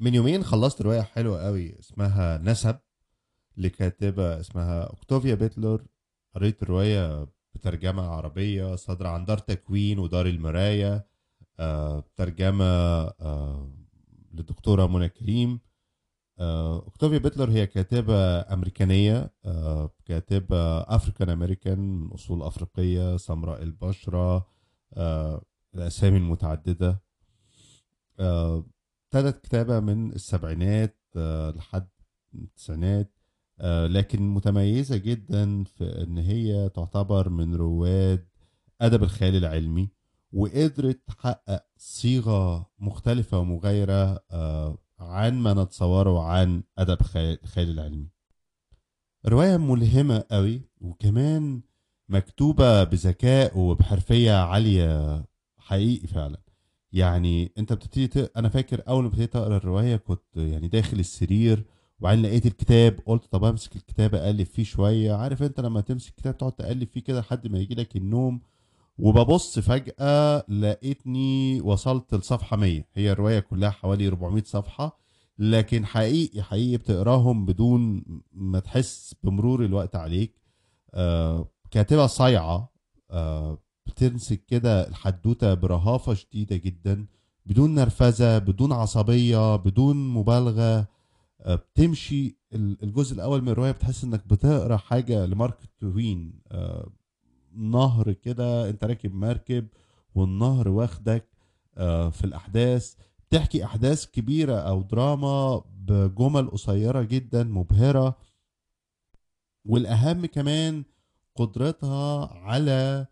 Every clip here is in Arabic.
من يومين خلصت رواية حلوة قوي اسمها نسب لكاتبة اسمها أوكتوفيا بيتلر. قريت الرواية بترجمة عربية صادرة عن دار تكوين ودار المراية آه، ترجمة آه، للدكتورة منى كريم. آه، أوكتوفيا بيتلر هي كاتبة أمريكانية آه، كاتبة أفريكان أمريكان من أصول أفريقية سمراء البشرة آه، الأسامي المتعددة. آه، ابتدت كتابة من السبعينات آه، لحد التسعينات آه، لكن متميزة جدا في إن هي تعتبر من رواد أدب الخيال العلمي وقدرت تحقق صيغة مختلفة ومغايرة آه، عن ما نتصوره عن الخيال الخيال العلمي. رواية ملهمة قوي وكمان مكتوبة بذكاء وبحرفية عالية حقيقي فعلا. يعني انت بتبتدي ت... أنا فاكر اول ما ابتديت اقرأ الرواية كنت يعني داخل السرير وبعدين لقيت الكتاب قلت طب امسك الكتاب اقلب فيه شوية. عارف انت لما تمسك الكتاب تقعد تقلب فيه كده لحد ما يجي لك النوم وببص فجأة لقيتني وصلت لصفحة 100 هي الرواية كلها حوالي 400 صفحة لكن حقيقي حقيقي بتقراهم بدون ما تحس بمرور الوقت عليك. آه كاتبة صايعة. آه بتمسك كده الحدوتة برهافة شديدة جدا بدون نرفزة بدون عصبية بدون مبالغة آه، بتمشي ال- الجزء الأول من الرواية بتحس إنك بتقرأ حاجة لمارك توين آه، نهر كده أنت راكب مركب والنهر واخدك آه، في الأحداث بتحكي أحداث كبيرة أو دراما بجمل قصيرة جدا مبهرة. والأهم كمان قدرتها على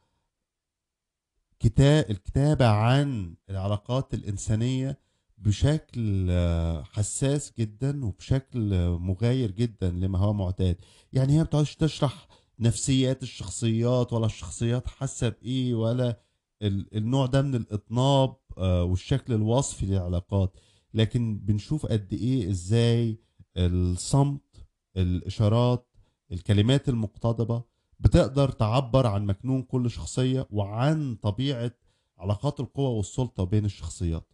كتاب الكتابة عن العلاقات الإنسانية بشكل آه، حساس جدا وبشكل آه، مغاير جدا لما هو معتاد. يعني هي ما بتقعدش تشرح نفسيات الشخصيات ولا الشخصيات حاسة بإيه ولا ال- النوع ده من الإطناب آه، والشكل الوصفي للعلاقات. لكن بنشوف قد إيه إزاي الصمت الإشارات الكلمات المقتضبة بتقدر تعبر عن مكنون كل شخصية وعن طبيعة علاقات القوة والسلطة بين الشخصيات.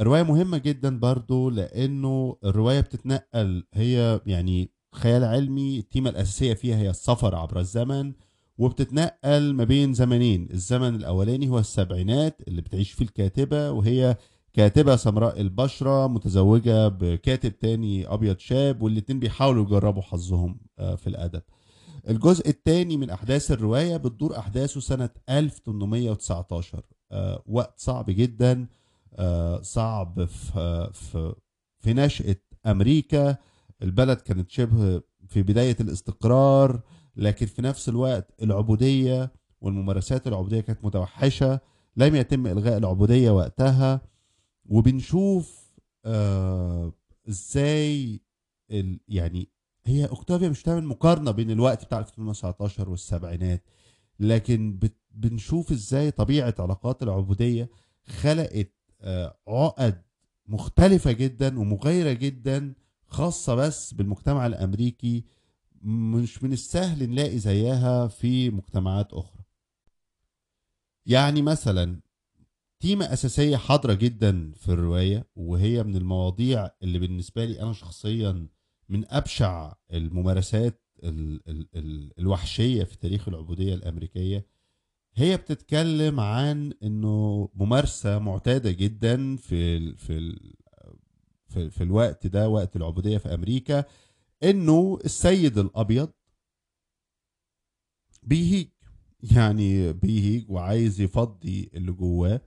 الرواية مهمة جدا برضو لأنه الرواية بتتنقل هي يعني خيال علمي التيمة الأساسية فيها هي السفر عبر الزمن وبتتنقل ما بين زمنين الزمن الأولاني هو السبعينات اللي بتعيش فيه الكاتبة وهي كاتبة سمراء البشرة متزوجة بكاتب تاني أبيض شاب والاتنين بيحاولوا يجربوا حظهم آه، في الأدب. الجزء الثاني من أحداث الرواية بتدور أحداثه سنة 1819 آه وقت صعب جدا. آه صعب في في في نشأة أمريكا. البلد كانت شبه في بداية الاستقرار لكن في نفس الوقت العبودية والممارسات العبودية كانت متوحشة. لم يتم إلغاء العبودية وقتها. وبنشوف آه إزاي يعني هي أوكتافيا مش بتعمل مقارنة بين الوقت بتاع 1919 والسبعينات لكن بنشوف إزاي طبيعة علاقات العبودية خلقت آه، عقد مختلفة جدا ومغايرة جدا خاصة بس بالمجتمع الأمريكي مش من السهل نلاقي زيها في مجتمعات أخرى. يعني مثلا تيمة أساسية حاضرة جدا في الرواية وهي من المواضيع اللي بالنسبة لي أنا شخصيا من أبشع الممارسات ال ال ال الوحشية في تاريخ العبودية الأمريكية. هي بتتكلم عن إنه ممارسة معتادة جدا في ال في ال في, في الوقت ده وقت العبودية في أمريكا إنه السيد الأبيض بيهيج. يعني بيهيج وعايز يفضي اللي جواه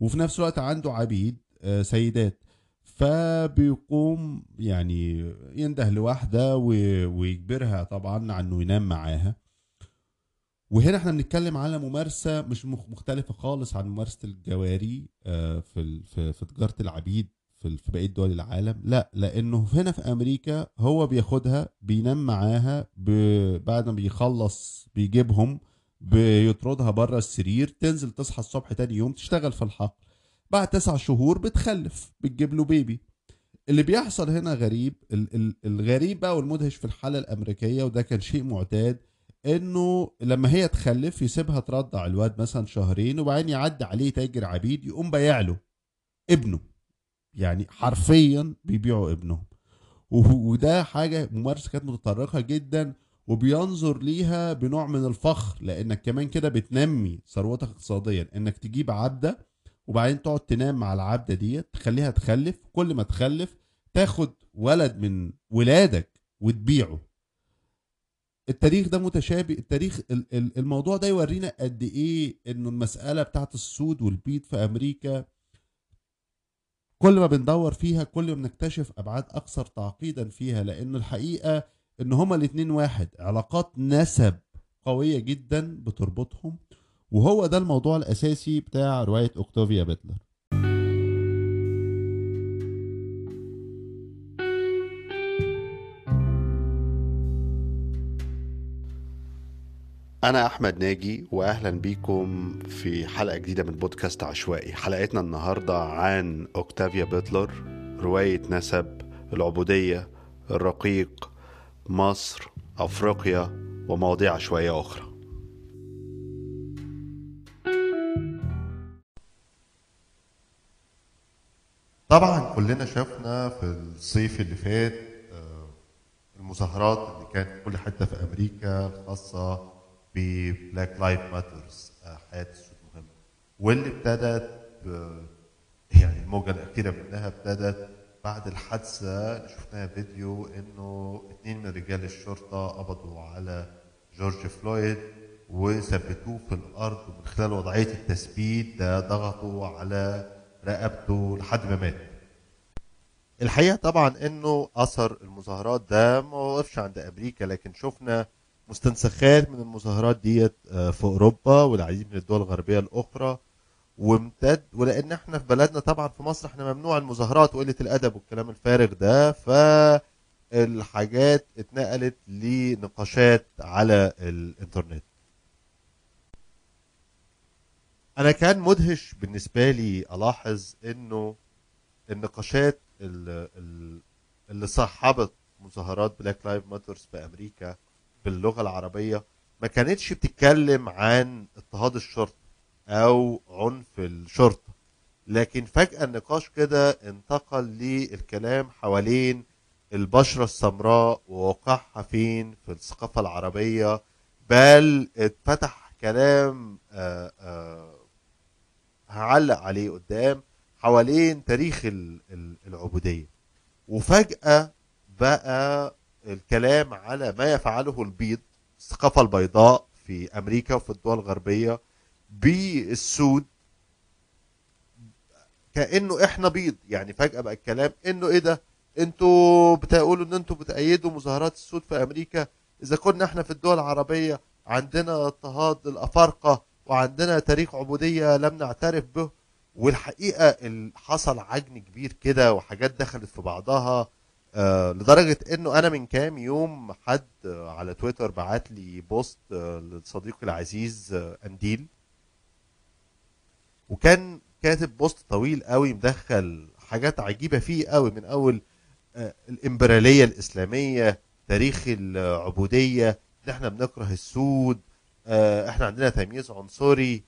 وفي نفس الوقت عنده عبيد آه، سيدات. فبيقوم يعني ينده لواحدة ويجبرها طبعا على إنه ينام معاها. وهنا إحنا بنتكلم على ممارسة مش مخ- مختلفة خالص عن ممارسة الجواري آه، في في تجارة العبيد في بقية دول العالم. لا لأنه هنا في أمريكا هو بياخدها بينام معاها بعد ما بيخلص بيجيبهم بيطردها بره السرير تنزل تصحى الصبح تاني يوم تشتغل في الحقل. بعد تسع شهور بتخلف بتجيب له بيبي اللي بيحصل هنا غريب ال- ال- الغريب بقى والمدهش في الحالة الأمريكية وده كان شيء معتاد إنه لما هي تخلف يسيبها ترضع الواد مثلا شهرين وبعدين يعدي عليه تاجر عبيد يقوم بايع له ابنه. يعني حرفيا بيبيعوا ابنهم. وده حاجة ممارسة كانت متطرقة جدا وبينظر ليها بنوع من الفخر لأنك كمان كده بتنمي ثروتك اقتصاديا. إنك تجيب عبدة وبعدين تقعد تنام مع العبدة ديت تخليها تخلف كل ما تخلف تاخد ولد من ولادك وتبيعه. التاريخ ده متشابه التاريخ ال- ال- الموضوع ده يورينا قد إيه إنه المسألة بتاعت السود والبيض في أمريكا كل ما بندور فيها كل ما بنكتشف أبعاد أكثر تعقيدا فيها لأن الحقيقة إن هما الاتنين واحد علاقات نسب قوية جدا بتربطهم وهو ده الموضوع الأساسي بتاع رواية أوكتافيا بيتلر. أنا أحمد ناجي وأهلا بيكم في حلقة جديدة من بودكاست عشوائي. حلقتنا النهاردة عن أوكتافيا بيتلر رواية نسب العبودية الرقيق مصر أفريقيا ومواضيع عشوائية أخرى. طبعا كلنا شفنا في الصيف اللي فات آه، المظاهرات اللي كانت في كل حتة في أمريكا الخاصة ب Black Lives Matter حياة السود مهمه واللي ابتدت يعني الموجة الأخيرة منها ابتدت بعد الحادثة شفناها فيديو إنه اثنين من رجال الشرطة قبضوا على جورج فلويد وثبتوه في الأرض ومن خلال وضعية التثبيت ده ضغطوا على رقبته لحد ما مات. الحقيقة طبعا إنه أثر المظاهرات ده ما وقفش عند أمريكا لكن شفنا مستنسخات من المظاهرات ديت آه، في أوروبا والعديد من الدول الغربية الأخرى. وامتد ولأن إحنا في بلدنا طبعا في مصر إحنا ممنوع المظاهرات وقلة الأدب والكلام الفارغ ده. فالحاجات اتنقلت لنقاشات على الإنترنت. أنا كان مدهش بالنسبة لي ألاحظ إنه النقاشات ال- ال- اللي صاحبت مظاهرات Black Lives Matter في أمريكا باللغة العربية ما كانتش بتتكلم عن اضطهاد الشرطة أو عنف الشرطة. لكن فجأة النقاش كده انتقل للكلام حوالين البشرة السمراء ووقعها فين في الثقافة العربية بل اتفتح كلام آآ آآ هعلق عليه قدام حوالين تاريخ ال- ال- العبودية. وفجأة بقى الكلام على ما يفعله البيض الثقافة البيضاء في أمريكا وفي الدول الغربية بالسود. كأنه إحنا بيض. يعني فجأة بقى الكلام إنه إيه ده؟ إنتوا بتقولوا إن إنتوا بتأيدوا مظاهرات السود في أمريكا؟ إذا كنا إحنا في الدول العربية عندنا اضطهاد الأفارقة وعندنا تاريخ عبودية لم نعترف به والحقيقة ال- حصل عجن كبير كده وحاجات دخلت في بعضها آه لدرجة إنه أنا من كام يوم حد على تويتر بعت لي post آه لصديقي العزيز آه أنديل. وكان كاتب post طويل قوي مدخل حاجات عجيبة فيه قوي من أول الإمبرالية الإسلامية تاريخ العبودية إن إحنا بنكره السود إحنا عندنا تمييز عنصري.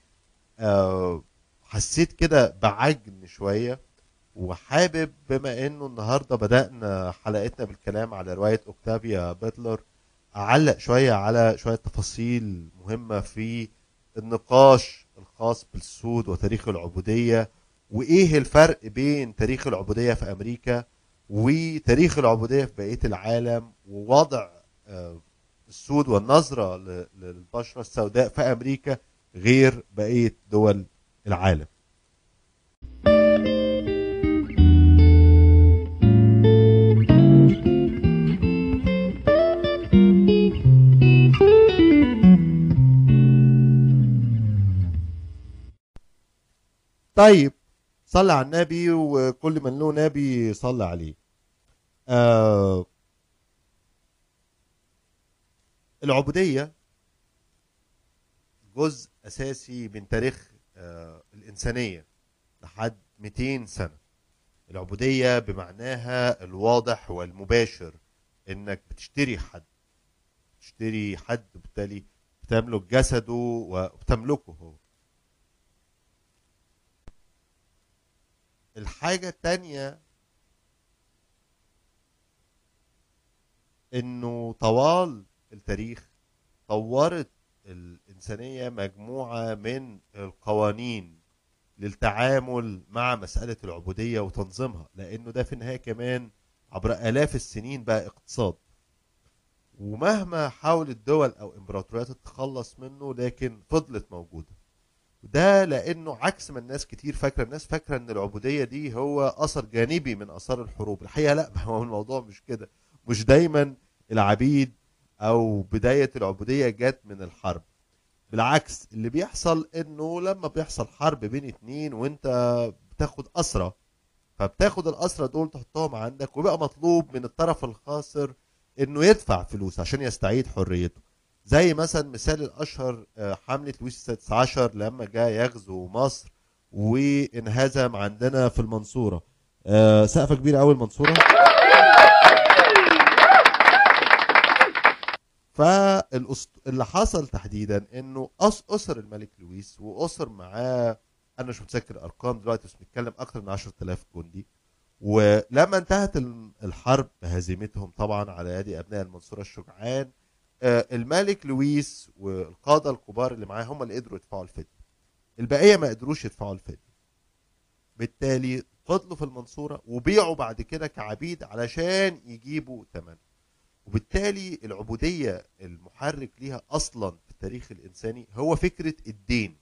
آه، حسيت كده بعجن شوية وحابب بما إنه النهارده بدأنا حلقتنا بالكلام على رواية أوكتافيا بيتلر أعلق شوية على شوية تفاصيل مهمة في النقاش الخاص بالسود وتاريخ العبودية وإيه الفرق بين تاريخ العبودية في أمريكا وتاريخ العبودية في بقية العالم ووضع آه، السود والنظرة للبشرة السوداء في أمريكا غير بقية دول العالم. طيب صلى على النبي وكل من له نبي صلى عليه. آه العبودية جزء أساسي من تاريخ آه الإنسانية لحد 200 سنة. العبودية بمعناها الواضح والمباشر إنك بتشتري حد. تشتري حد بالتالي بتملك جسده وبتملكه هو. الحاجة التانية إنه طوال التاريخ طورت الإنسانية مجموعة من القوانين للتعامل مع مسألة العبودية وتنظيمها لأنه ده في النهاية كمان عبر آلاف السنين بقى اقتصاد. ومهما حاولت دول أو إمبراطوريات تتخلص منه لكن فضلت موجودة. ده لأنه عكس ما الناس كتير فاكرة. الناس فاكرة أن العبودية دي هو أثر جانبي من آثار الحروب. الحقيقة لا هو الموضوع مش كده. مش دايما العبيد أو بداية العبودية جت من الحرب. بالعكس اللي بيحصل إنه لما بيحصل حرب بين اتنين وإنت بتاخد اسرى فبتاخد الاسرى دول تحطهم عندك وبقى مطلوب من الطرف الخاسر إنه يدفع فلوس عشان يستعيد حريته. زي مثلا مثال الأشهر آه، حملة لويس السادس عشر لما جاء يغزو مصر وانهزم عندنا في المنصورة. آه، سقفة كبيرة قوي المنصورة. فاللي حصل تحديدا إنه أس أسر الملك لويس وأسر معاه أنا مش متذكر ارقام دلوقتي بس بنتكلم أكتر من 10000 جندي. ولما انتهت الحرب بهزيمتهم طبعا على يد أبناء المنصورة الشجعان آه، الملك لويس والقادة الكبار اللي معاه هم اللي قدروا يدفعوا الفدية. البقية ما قدروش يدفعوا الفدية. بالتالي فضلوا في المنصورة وبيعوا بعد كده كعبيد علشان يجيبوا ثمن وبالتالي العبودية المحرك ليها أصلا في التاريخ الإنساني هو فكرة الدين.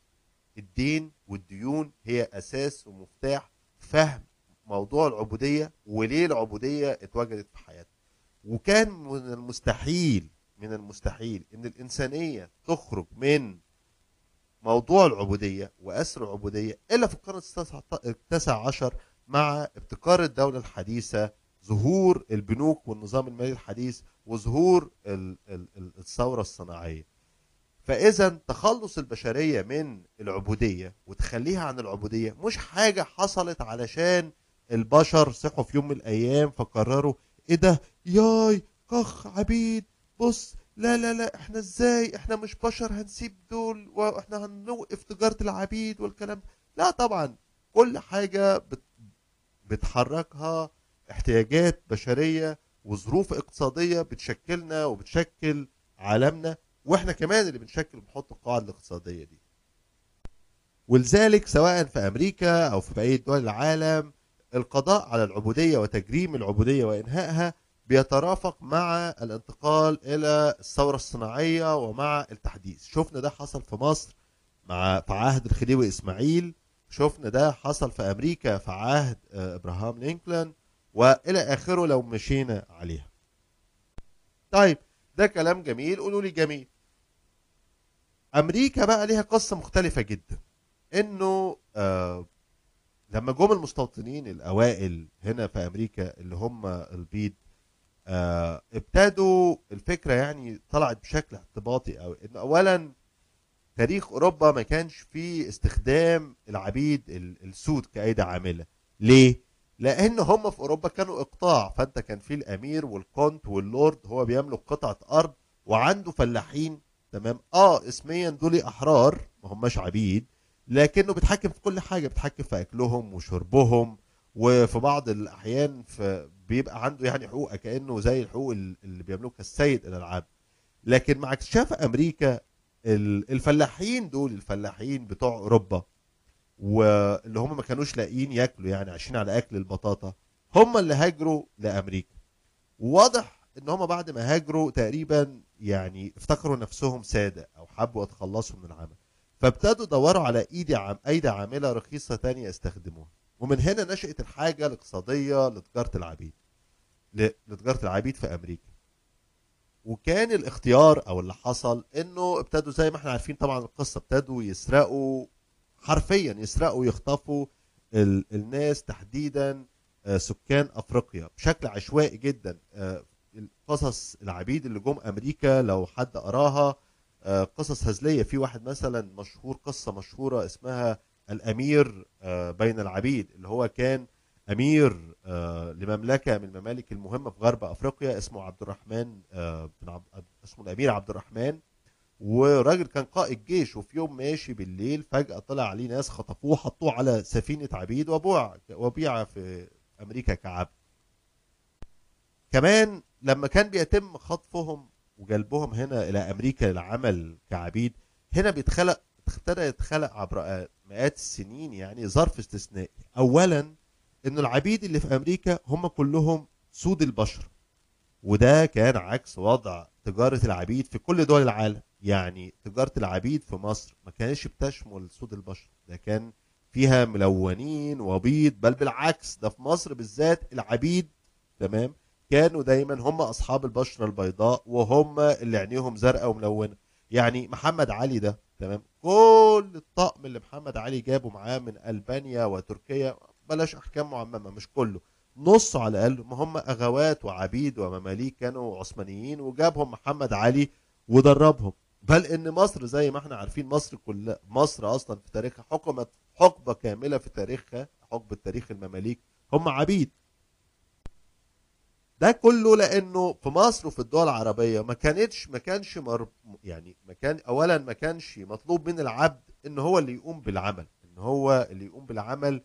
الدين والديون هي أساس ومفتاح فهم موضوع العبودية وليه العبودية اتوجدت في حياتنا. وكان من المستحيل من المستحيل إن الإنسانية تخرج من موضوع العبودية وأسر العبودية إلا في القرن التاسع عشر مع ابتكار الدولة الحديثة ظهور البنوك والنظام المالي الحديث وظهور الثورة الصناعية. فإذا تخلص البشرية من العبودية وتخليها عن العبودية مش حاجة حصلت علشان البشر صحوا في يوم من الأيام فقرروا إيه ده؟ ياي كخ عبيد بص لا لا لا إحنا إزاي؟ إحنا مش بشر هنسيب دول وإحنا هنوقف تجارة العبيد والكلام لا طبعا كل حاجة بتحركها احتياجات بشرية وظروف اقتصادية بتشكلنا وبتشكل عالمنا وإحنا كمان اللي بنشكل بنحط القواعد الاقتصادية دي. ولذلك سواء في أمريكا أو في بقية دول العالم القضاء على العبودية وتجريم العبودية وإنهائها بيترافق مع الانتقال إلى الثورة الصناعية ومع التحديث. شفنا ده حصل في مصر مع في عهد الخديوي إسماعيل. شفنا ده حصل في أمريكا في عهد آه، إبراهام لينكولن. وإلى آخره لو مشينا عليها. طيب ده كلام جميل. قولوا لي جميل. أمريكا بقى ليها قصة مختلفة جدا. إنه آه لما جم المستوطنين الأوائل هنا في أمريكا اللي هم البيض آه ابتدوا الفكرة يعني طلعت بشكل اعتباطي أو إن اولا تاريخ أوروبا ما كانش فيه استخدام العبيد السود كأيدي عاملة. ليه؟ لأن هم في اوروبا كانوا اقطاع فانت كان في الامير والكونت واللورد هو بيملك قطعة ارض وعنده فلاحين تمام؟ آه اسميا دول أحرار ما هماش عبيد لكنه بيتحكم في كل حاجة بيتحكم في أكلهم وشربهم وفي بعض الأحيان بيبقى عنده يعني حقوق كأنه زي الحقوق اللي بيملكها السيد إلى العبد لكن مع اكتشاف أمريكا الفلاحين دول الفلاحين بتوع أوروبا واللي هم ما كانوش لاقيين ياكلوا يعني عايشين على أكل البطاطا هم اللي هاجروا لأمريكا. وواضح إن هم بعد ما هاجروا تقريبا يعني افتكروا نفسهم ساده أو حبوا يتخلصوا من العمل. فابتدوا يدوروا على ايدي عم أيدي عاملة رخيصة تانية يستخدموها. ومن هنا نشأت الحاجة الاقتصادية لتجارة العبيد لتجارة العبيد في أمريكا. وكان الاختيار أو اللي حصل إنه ابتدوا زي ما إحنا عارفين طبعا القصة ابتدوا يسرقوا حرفيا يسرقوا ويخطفوا الناس تحديدا آه، سكان أفريقيا بشكل عشوائي جدا. آه، قصص العبيد اللي جم أمريكا لو حد قراها آه، قصص هزلية. في واحد مثلا مشهور قصة مشهورة اسمها الأمير بين العبيد اللي هو كان أمير لمملكة من الممالك المهمة في غرب أفريقيا اسمه عبد الرحمن بن عبد اسمه الأمير عبد الرحمن. وراجل كان قائد جيش وفي يوم ماشي بالليل فجأة طلع عليه ناس خطفوه حطوه على سفينة عبيد وبوع وبيع في أمريكا كعبد كمان لما كان بيتم خطفهم وجلبهم هنا إلى أمريكا للعمل كعبيد هنا بيتخلق ابتدى يتخلق عبر مئات السنين يعني ظرف استثنائي. أولا إن العبيد اللي في أمريكا هم كلهم سود البشر وده كان عكس وضع تجارة العبيد في كل دول العالم. يعني تجارة العبيد في مصر ما كانش بتشمل سود البشر ده كان فيها ملونين وبيض بل بالعكس ده في مصر بالذات العبيد تمام كانوا دايما هم أصحاب البشرة البيضاء وهم اللي عينيهم زرقاء وملونة. يعني محمد علي ده تمام كل الطقم اللي محمد علي جابه معاه من ألبانيا وتركيا بلاش احكام معممه مش كله نص على الأقل. ما هم أغوات وعبيد ومماليك كانوا عثمانيين وجابهم محمد علي ودربهم. بل إن مصر زي ما إحنا عارفين مصر كلها مصر أصلا في تاريخها حكمت حقبة كاملة في تاريخها حقبة تاريخ المماليك. هم عبيد. ده كله لأنه في مصر وفي الدول العربية ما كانتش ما كانش مر يعني ما كان اولا ما كانش مطلوب من العبد إن هو اللي يقوم بالعمل. إن هو اللي يقوم بالعمل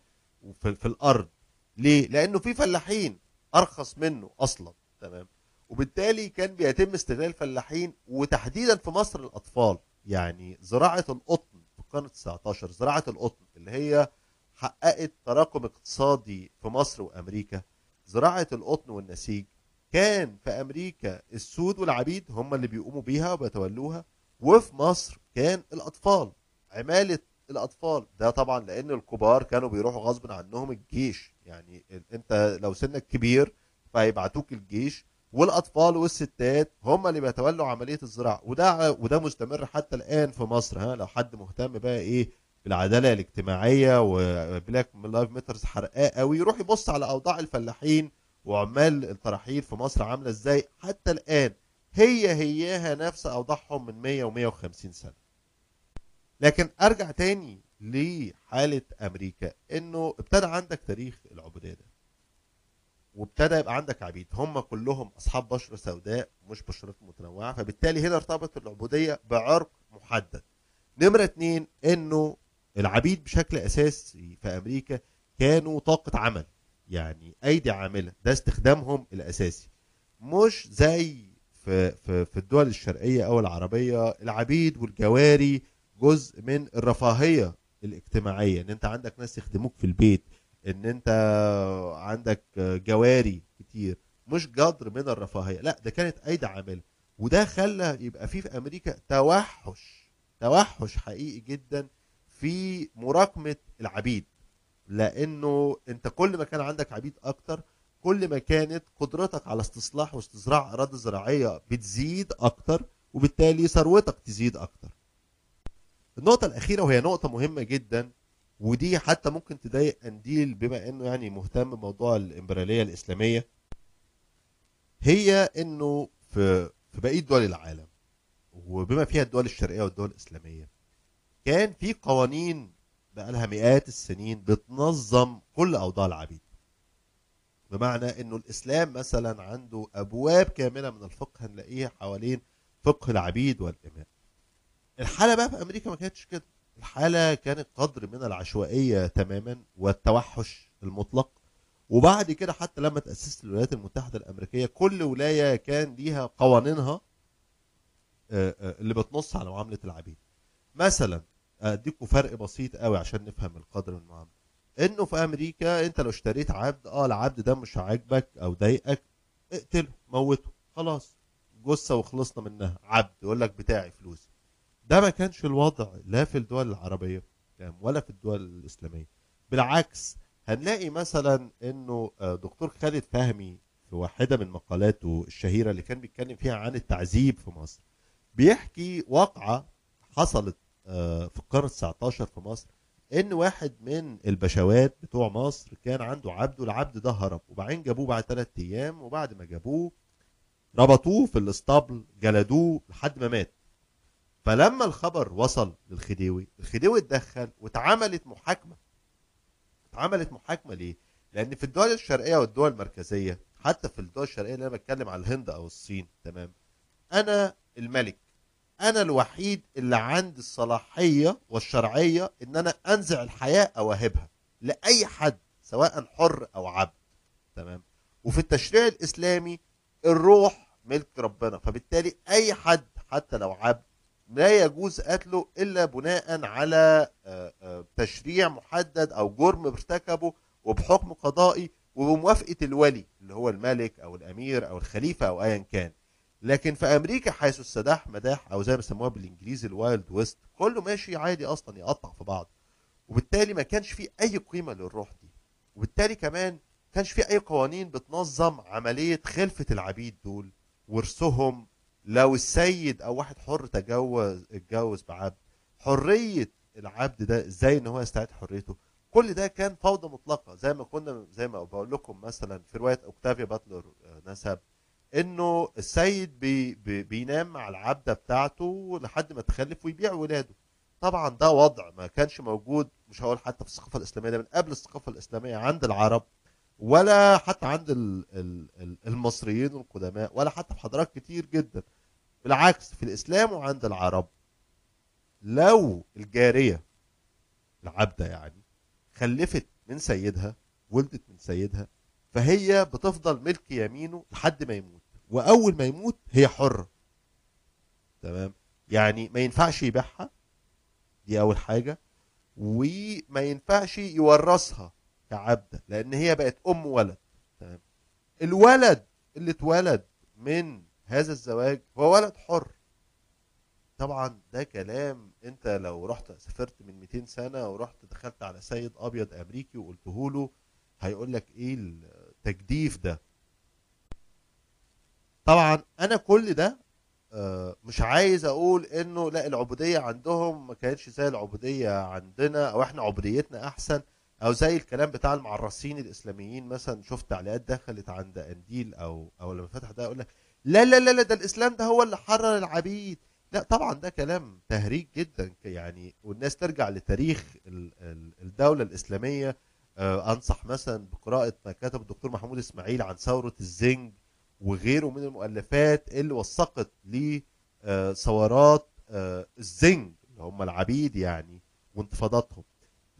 في, في الأرض. ليه؟ لأنه في فلاحين أرخص منه أصلا تمام؟ وبالتالي كان بيتم استغلال الفلاحين وتحديدا في مصر الأطفال يعني زراعة القطن في القرن 19 زراعة القطن اللي هي حققت تراكم اقتصادي في مصر وأمريكا. زراعة القطن والنسيج كان في أمريكا السود والعبيد هم اللي بيقوموا بيها وبيتولوها وفي مصر كان الأطفال. عمالة الأطفال. ده طبعا لأن الكبار كانوا بيروحوا غصب عنهم الجيش. يعني أنت لو سنك كبير فهيبعتوك الجيش والأطفال والستات هم اللي بيتولوا عملية الزراعة. وده وده مستمر حتى الآن في مصر ها؟ لو حد مهتم بقى إيه بالعدالة الاجتماعية و Black Lives Matter حرقاه قوي يروح يبص على أوضاع الفلاحين وعمال التراحيل في مصر عاملة إزاي. حتى الآن هي هياها نفس أوضاعهم من 100 و150 سنة. لكن أرجع تاني لحالة أمريكا إنه ابتدى عندك تاريخ العبودية ده. وابتدى يبقى عندك عبيد هم كلهم أصحاب بشره سوداء مش بشرات متنوعة فبالتالي هنا ارتبط العبودية بعرق محدد. نمرة اتنين إنه العبيد بشكل أساسي في أمريكا كانوا طاقة عمل يعني أيدي عاملة ده استخدامهم الأساسي. مش زي في في في الدول الشرقية أو العربية العبيد والجواري جزء من الرفاهية الاجتماعية إن أنت عندك ناس يخدموك في البيت إن أنت عندك جواري كتير مش قدر من الرفاهية لا ده كانت أيدي عاملة. وده خلى يبقى في في أمريكا توحش توحش حقيقي جدا في مراكمة العبيد. لأنه أنت كل ما كان عندك عبيد أكتر كل ما كانت قدرتك على استصلاح واستزراع أراضي زراعية بتزيد أكتر وبالتالي ثروتك تزيد أكتر. النقطة الأخيرة وهي نقطة مهمة جدا ودي حتى ممكن تضايق قنديل بما إنه يعني مهتم بموضوع الإمبريالية الإسلامية. هي إنه في في بقية دول العالم وبما فيها الدول الشرقية والدول الإسلامية كان في قوانين بقى لها مئات السنين بتنظم كل أوضاع العبيد. بمعنى إنه الإسلام مثلا عنده أبواب كاملة من الفقه هنلاقيها حوالين فقه العبيد والاماء الحالة بقى في أمريكا ما كانتش كده. الحالة كانت قدر من العشوائية تماما والتوحش المطلق. وبعد كده حتى لما تأسست الولايات المتحدة الأمريكية كل ولاية كان ليها قوانينها اللي بتنص على معاملة العبيد. مثلا اديكم فرق بسيط قوي عشان نفهم القدر من المعاملة. إنه في أمريكا أنت لو اشتريت عبد آه العبد ده مش عاجبك أو ضايقك اقتله موته خلاص جثة وخلصنا منها عبد يقول لك بتاعي فلوسي. ده ما كانش الوضع لا في الدول العربية ولا في الدول الإسلامية. بالعكس هنلاقي مثلا إنه دكتور خالد فهمي في واحدة من مقالاته الشهيرة اللي كان بيتكلم فيها عن التعذيب في مصر بيحكي واقعة حصلت في القرن 19 في مصر إن واحد من البشوات بتوع مصر كان عنده عبد والعبد ده هرب وبعدين جابوه بعد ثلاث أيام وبعد ما جابوه ربطوه في الاسطبل جلدوه لحد ما مات. فلما الخبر وصل للخديوي الخديوي اتدخل واتعملت محاكمة. اتعملت محاكمة ليه؟ لأن في الدول الشرقية والدول المركزية حتى في الدول الشرقية اللي أنا بتكلم على الهند أو الصين تمام؟ أنا الملك أنا الوحيد اللي عندي الصلاحية والشرعية إن أنا أنزع الحياة أو اهبها لأي حد سواء حر أو عبد تمام؟ وفي التشريع الإسلامي الروح ملك ربنا فبالتالي أي حد حتى لو عبد لا يجوز قتله إلا بناء على آه، آه، تشريع محدد أو جرم ارتكبه وبحكم قضائي وبموافقة الولي اللي هو الملك أو الأمير أو الخليفة أو ايا كان. لكن في أمريكا حيث السداح مداح أو زي ما بيسموها بالإنجليزي ال Wild West كله ماشي عادي أصلا يقطع في بعض. وبالتالي ما كانش في أي قيمة للروح دي. وبالتالي كمان ما كانش في أي قوانين بتنظم عملية خلفة العبيد دول ورثهم لو السيد أو واحد حر تجوز اتجوز بعبد حرية العبد ده إزاي ان هو يستعيد حريته؟ كل ده كان فوضى مطلقة زي ما كنا زي ما بقول لكم مثلا في رواية أوكتافيا باتلر آه، نسب إنه السيد بي بي بينام مع العبده بتاعته لحد ما تخلف ويبيع ولاده. طبعا ده وضع ما كانش موجود مش هقول حتى في الثقافة الإسلامية ده من قبل الثقافة الإسلامية عند العرب ولا حتى عند ال- ال- ال- المصريين القدماء ولا حتى في حضارات كتير جدا. بالعكس في الإسلام وعند العرب. لو الجارية العبدة يعني خلفت من سيدها ولدت من سيدها فهي بتفضل ملك يمينه لحد ما يموت. وأول ما يموت هي حرة. تمام؟ يعني ما ينفعش يبيعها. دي أول حاجة. وما ينفعش يورثها كعبدة لأن هي بقت أم ولد. تمام؟ الولد اللي اتولد من هذا الزواج هو ولد حر. طبعا ده كلام أنت لو رحت سافرت من 200 سنة ورحت دخلت على سيد أبيض أمريكي وقلته له هيقول لك إيه التجديف ده؟ طبعا أنا كل ده آه، مش عايز أقول إنه لا العبودية عندهم ما كانتش زي العبودية عندنا أو إحنا عبوديتنا أحسن أو زي الكلام بتاع المعرسين الإسلاميين مثلا. شفت تعليقات دخلت عند أنديل أو أو لما فتح ده يقول لك لا لا لا لا ده الإسلام ده هو اللي حرر العبيد. لا طبعا ده كلام تهريج جدا يعني والناس ترجع لتاريخ ال- ال- الدولة الإسلامية. آه، أنصح مثلا بقراءة ما كتب الدكتور محمود إسماعيل عن ثورة الزنج وغيره من المؤلفات اللي وثقت لثورات الزنج اللي هم العبيد يعني وانتفاضاتهم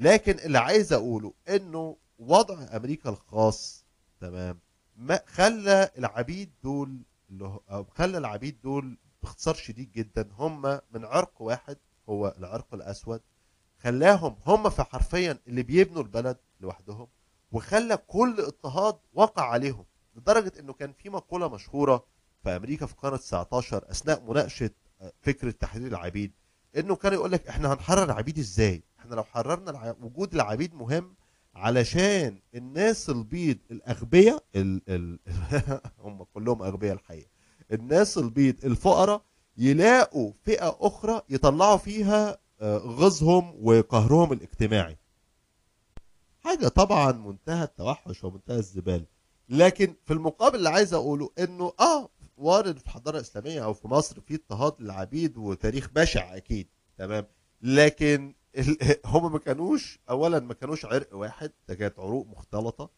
لكن اللي عايز أقوله إنه وضع أمريكا الخاص تمام ما خلى العبيد دول اللي خلى العبيد دول باختصار شديد جدا هم من عرق واحد هو العرق الأسود خلاهم هم في حرفيا اللي بيبنوا البلد لوحدهم وخلى كل اضطهاد وقع عليهم لدرجة إنه كان في مقولة مشهورة في أمريكا في القرن 19 أثناء مناقشة آه، فكرة تحرير العبيد إنه كان يقول لك إحنا هنحرر العبيد إزاي؟ إحنا لو حررنا. وجود العبيد مهم علشان الناس البيض الاغبياء ال... ال... هم كلهم أغبياء الحقيقة. الناس البيض الفقراء يلاقوا فئة أخرى يطلعوا فيها آه، غزهم وقهرهم الاجتماعي. حاجة طبعا منتهى التوحش ومنتهى الزباله لكن في المقابل اللي عايز أقوله إنه آه وارد في الحضاره الاسلاميه أو في مصر في اضطهاد للعبيد وتاريخ بشع أكيد تمام. لكن هم ما كانوش اولا ما كانوش عرق واحد ده كانت عروق مختلطة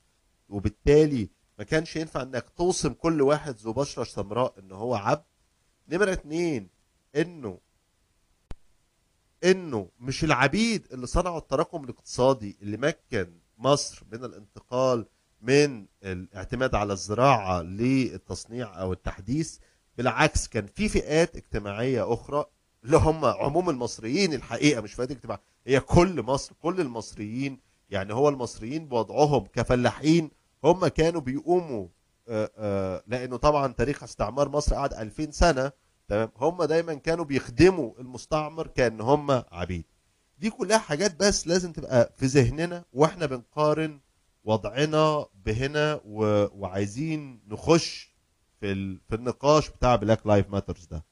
وبالتالي ما كانش ينفع إنك توصم كل واحد ذو بشرة سمراء إن هو عبد. نمرة اتنين إنه إنه مش العبيد اللي صنعوا التراكم الاقتصادي اللي مكن مصر من الانتقال من الاعتماد على الزراعة للتصنيع أو التحديث بالعكس كان في فئات اجتماعية أخرى اللي هم عموم المصريين الحقيقة مش فئات اجتماعية. هي كل مصر كل المصريين يعني هو المصريين بوضعهم كفلاحين هم كانوا بيقوموا آه، آه، لأنه طبعا تاريخ استعمار مصر قعد 2000 سنة تمام هم دايما كانوا بيخدموا المستعمر كأن هم عبيد دي كلها حاجات بس لازم تبقى في ذهننا وإحنا بنقارن وضعنا بهنا. وعايزين نخش في. في النقاش بتاع Black Lives Matter ده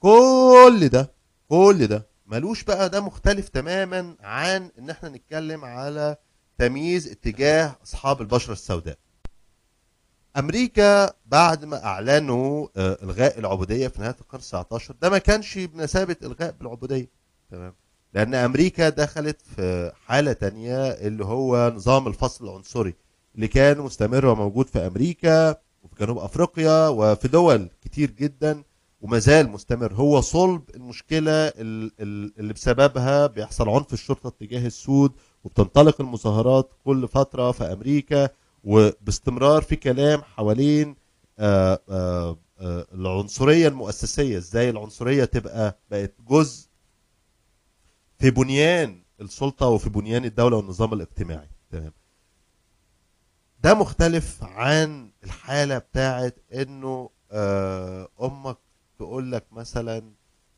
كل ده كل ده ملوش بقى ده مختلف تماما عن إن إحنا نتكلم على تمييز اتجاه أصحاب البشرة السوداء. أمريكا بعد ما أعلنوا آه، إلغاء العبودية في نهاية القرن 19 ده ما كانش بمثابة إلغاء بالعبودية. تمام. لأن أمريكا دخلت في حالة تانية اللي هو نظام الفصل العنصري اللي كان مستمر وموجود في أمريكا وفي جنوب أفريقيا وفي دول كتير جدا. وما زال مستمر. هو صلب المشكلة ال- ال- اللي بسببها بيحصل عنف الشرطة تجاه السود وبتنطلق المظاهرات كل فترة في أمريكا وباستمرار في كلام حوالين آه، آه، آه، العنصرية المؤسسية. إزاي العنصرية تبقى بقت جزء في بنيان السلطة وفي بنيان الدولة والنظام الاجتماعي؟ تمام. ده مختلف عن الحالة بتاعت إنه أمك تقول لك مثلا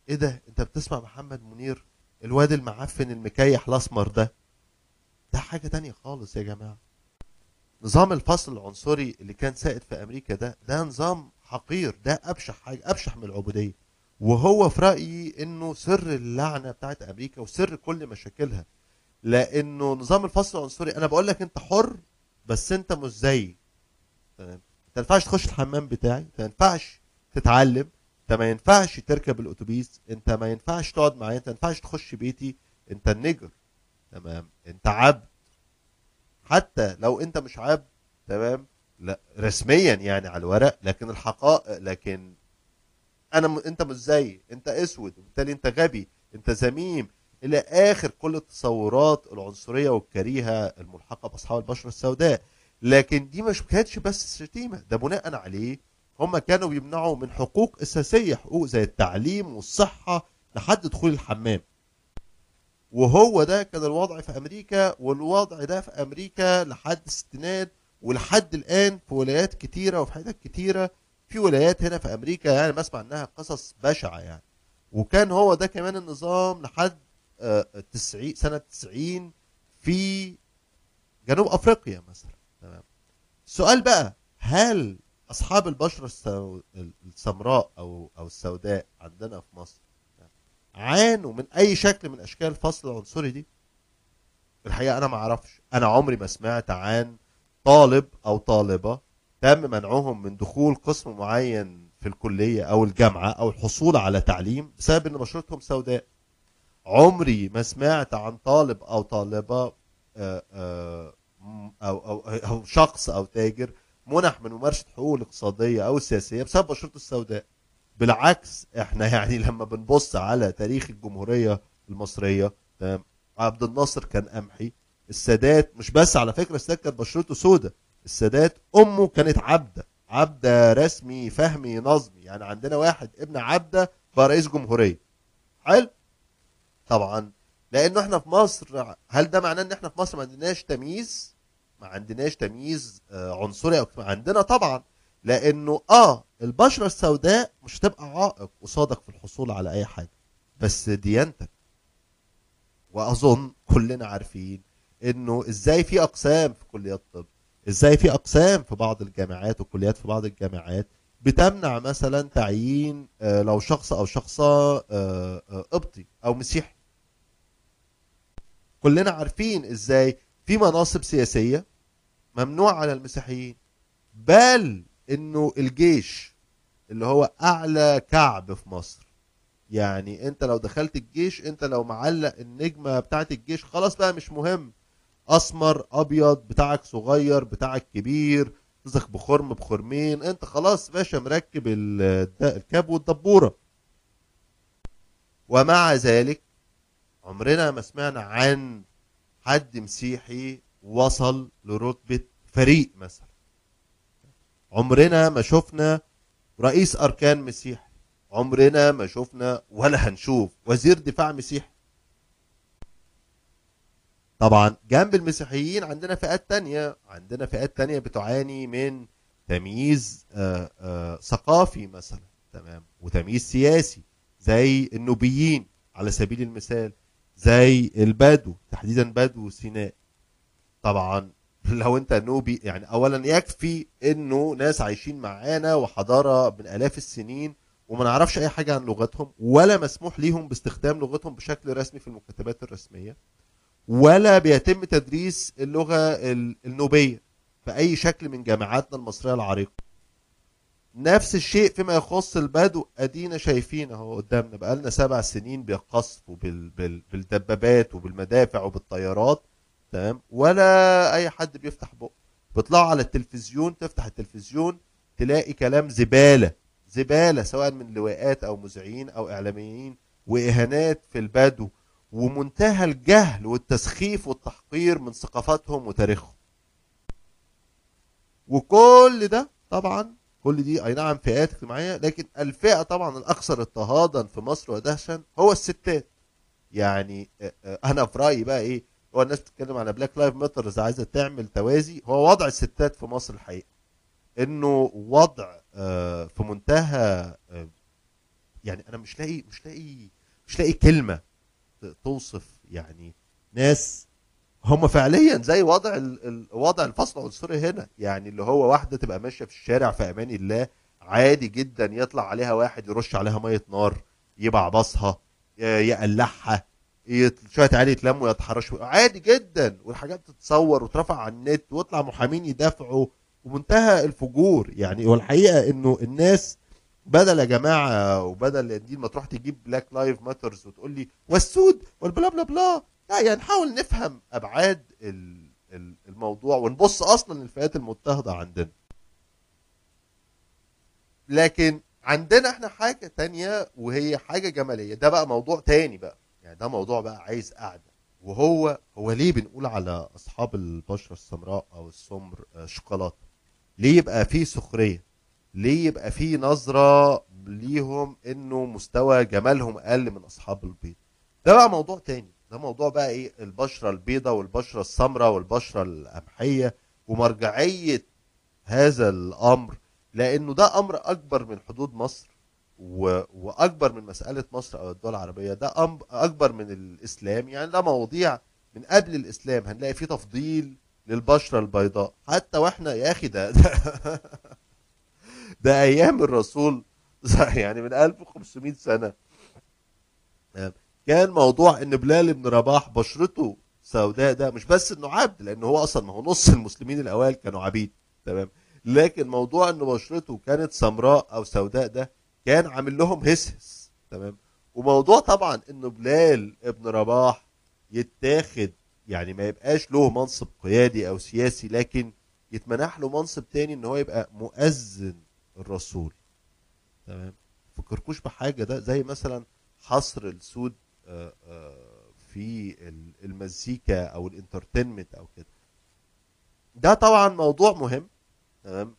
إيه ده؟ أنت بتسمع محمد منير الواد المعفن المكيح الأسمر ده؟ ده حاجة تانية خالص يا جماعة. نظام الفصل العنصري اللي كان سائد في أمريكا ده ده نظام حقير ده ابشع حاجة ابشع من العبودية. وهو في رأيي إنه سر اللعنة بتاعت أمريكا وسر كل مشاكلها. لأنه نظام الفصل العنصري أنا بقول لك أنت حر بس أنت مش زيي تمام؟ ما ينفعش تخش الحمام بتاعي ما ينفعش تتعلم. انت ما ينفعش تركب الأتوبيس انت ما ينفعش تقعد معايا انت ما ينفعش تخش بيتي انت النجر. تمام؟ انت عبد. حتى لو انت مش عبد تمام؟ لا رسميا يعني على الورق لكن الحقائق لكن أنا م... انت مش زيي انت أسود وبالتالي انت غبي انت ذميم إلى آخر كل التصورات العنصرية والكريهة الملحقة بأصحاب البشرة السوداء. لكن دي مش كانتش بس شتيمه ده بناء عليه هم كانوا بيمنعوا من حقوق أساسية حقوق زي التعليم والصحة لحد دخول الحمام. وهو ده كان الوضع في أمريكا والوضع ده في أمريكا لحد الستينات ولحد الآن في ولايات كتيرة وفي حتت كتيرة. في ولايات هنا في أمريكا يعني بسمع إنها قصص بشعة يعني. وكان هو ده كمان النظام لحد آه، 90 سنة 90 في جنوب أفريقيا مثلا. تمام. السؤال بقى هل أصحاب البشره. السمراء أو أو السوداء عندنا في مصر عانوا من أي شكل من أشكال الفصل العنصري دي الحقيقة أنا ما أعرفش أنا عمري ما سمعت عن طالب أو طالبة تم منعهم من دخول قسم معين في الكلية أو الجامعة أو الحصول على تعليم بسبب إن بشرتهم سوداء عمري ما سمعت عن طالب أو طالبة آه، آه، م- أو أو أو شخص أو تاجر منح من ممارسة حقوقه الاقتصادية أو السياسية بسبب بشرته السوداء. بالعكس إحنا يعني لما بنبص على تاريخ الجمهورية المصرية تمام عبد الناصر كان قمحي. السادات مش بس على فكرة السادات كانت بشرته سودة. السادات أمه كانت عبدة عبدة رسمي فهمي نظمي. يعني عندنا واحد ابن عبدة بقى رئيس جمهورية. حلو؟ طبعا. لأنه إحنا في مصر هل ده معناه إن إحنا في مصر ما عندناش تمييز؟ ما عندناش تمييز آه، عنصري أو عندنا طبعا لأنه آه البشرة السوداء مش هتبقى عائق قصادك في الحصول على أي حاجة. بس ديانتك. وأظن كلنا عارفين إنه إزاي في أقسام في كليات الطب إزاي في أقسام في بعض الجامعات وكليات في بعض الجامعات بتمنع مثلا تعيين آه، لو شخص أو شخصة آه، قبطي أو مسيحي. كلنا عارفين إزاي في مناصب سياسية ممنوع على المسيحيين بل إنه الجيش اللي هو أعلى كعب في مصر. يعني أنت لو دخلت الجيش أنت لو معلق النجمة بتاعت الجيش خلاص بقى مش مهم. أسمر أبيض بتاعك صغير بتاعك كبير رزق بخرم بخرمين أنت خلاص باشا مركب الكاب والدبورة. ومع ذلك عمرنا ما سمعنا عن حد مسيحي وصل لرتبة فريق مثلا. عمرنا ما شفنا رئيس أركان مسيحي. عمرنا ما شفنا ولا هنشوف وزير دفاع مسيحي. طبعا جنب المسيحيين عندنا فئات تانية. عندنا فئات تانية بتعاني من تمييز آه، آه، ثقافي مثلا. تمام؟ وتمييز سياسي زي النوبيين على سبيل المثال زي البدو تحديدا بدو سيناء. طبعا. لو أنت نوبي يعني اولا يكفي إنه ناس عايشين معانا وحضارة من آلاف السنين وما نعرفش أي حاجة عن لغتهم ولا مسموح ليهم باستخدام لغتهم بشكل رسمي في المكتبات الرسمية ولا بيتم تدريس اللغة ال- النوبية في أي شكل من جامعاتنا المصرية العريقة. نفس الشيء فيما يخص البدو أدينا شايفين أهو قدامنا بقالنا سبع سنين بيقصفوا بال... بال... بالدبابات وبالمدافع وبالطيارات تمام؟ ولا أي حد بيفتح بقه. بيطلعوا على التلفزيون تفتح التلفزيون تلاقي كلام زبالة. زبالة سواء من لواءات أو مذيعين أو إعلاميين وإهانات في البدو ومنتهى الجهل والتسخيف والتحقير من ثقافاتهم وتاريخهم. وكل ده طبعا كل دي أي نعم فئات اجتماعية لكن الفئة طبعا الأكثر اضطهادا في مصر ودهسا هو الستات. يعني آه، آه، أنا في رأيي بقى إيه؟ هو الناس بتتكلم على Black Lives Matter عايزة تعمل توازي هو وضع الستات في مصر الحقيقة. إنه وضع آه، في منتهى آه، يعني أنا مش لاقي مش لاقي مش لاقي كلمة توصف يعني ناس هم فعليا زي وضع وضع الفصل العنصري هنا. يعني اللي هو واحدة تبقى ماشية في الشارع في أمان الله عادي جدا يطلع عليها واحد يرش عليها مية نار يبعبصها ي- يقلعها شوية عيال يتلموا يتحرشوا عادي جدا. والحاجات تتصور وترفع على النت ويطلع محامين يدافعوا. ومنتهى الفجور. يعني هو الحقيقة إنه الناس بدل يا جماعة وبدل دي ما تروح تجيب Black Lives Matter وتقول لي والسود وال blah blah blah. لا يعني نحاول نفهم أبعاد ال- ال- الموضوع ونبص أصلا للفئات المضطهده عندنا. لكن عندنا إحنا حاجة تانية وهي حاجة جمالية. ده بقى موضوع تاني بقى. يعني ده موضوع بقى عايز قعدة. وهو هو ليه بنقول على أصحاب البشرة السمراء أو السمر آه، شوكولاتة؟ ليه يبقى فيه سخرية؟ ليه يبقى فيه نظرة ليهم إنه مستوى جمالهم أقل من أصحاب البيض؟ ده بقى موضوع تاني. ده موضوع بقى إيه؟ البشرة البيضاء والبشرة السمراء والبشرة القمحية ومرجعية هذا الأمر لأنه ده أمر أكبر من حدود مصر. وأكبر من مسألة مصر أو الدول العربية. ده أكبر من الإسلام. يعني ده مواضيع من قبل الإسلام. هنلاقي فيه تفضيل للبشرة البيضاء. حتى وإحنا يا أخي ده ده, ده أيام الرسول يعني من 1500 سنة. كان موضوع إن بلال بن رباح بشرته سوداء ده مش بس إنه عبد لأن هو أصلا ما هو نص المسلمين الأوائل كانوا عبيد. تمام. لكن موضوع إن بشرته كانت سمراء أو سوداء ده كان عامل لهم هسهس تمام؟ وموضوع طبعا إنه بلال ابن رباح يتاخد يعني ما يبقاش له منصب قيادي أو سياسي لكن يتمنح له منصب تاني إن هو يبقى مؤذن الرسول. تمام؟ فكركوش بحاجة ده زي مثلا حصر السود آه، آه، في ال- المزيكا أو الإنترتينمنت أو كده. ده طبعا موضوع مهم. تمام؟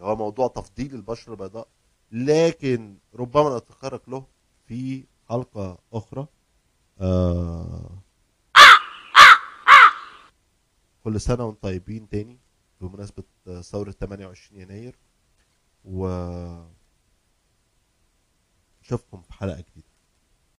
هو موضوع تفضيل البشره البيضاء لكن ربما نتطرق له في حلقة أخرى. آه كل سنة وأنتم طيبين تاني بمناسبة ثورة 28 يناير. و اشوفكم في حلقة جديدة.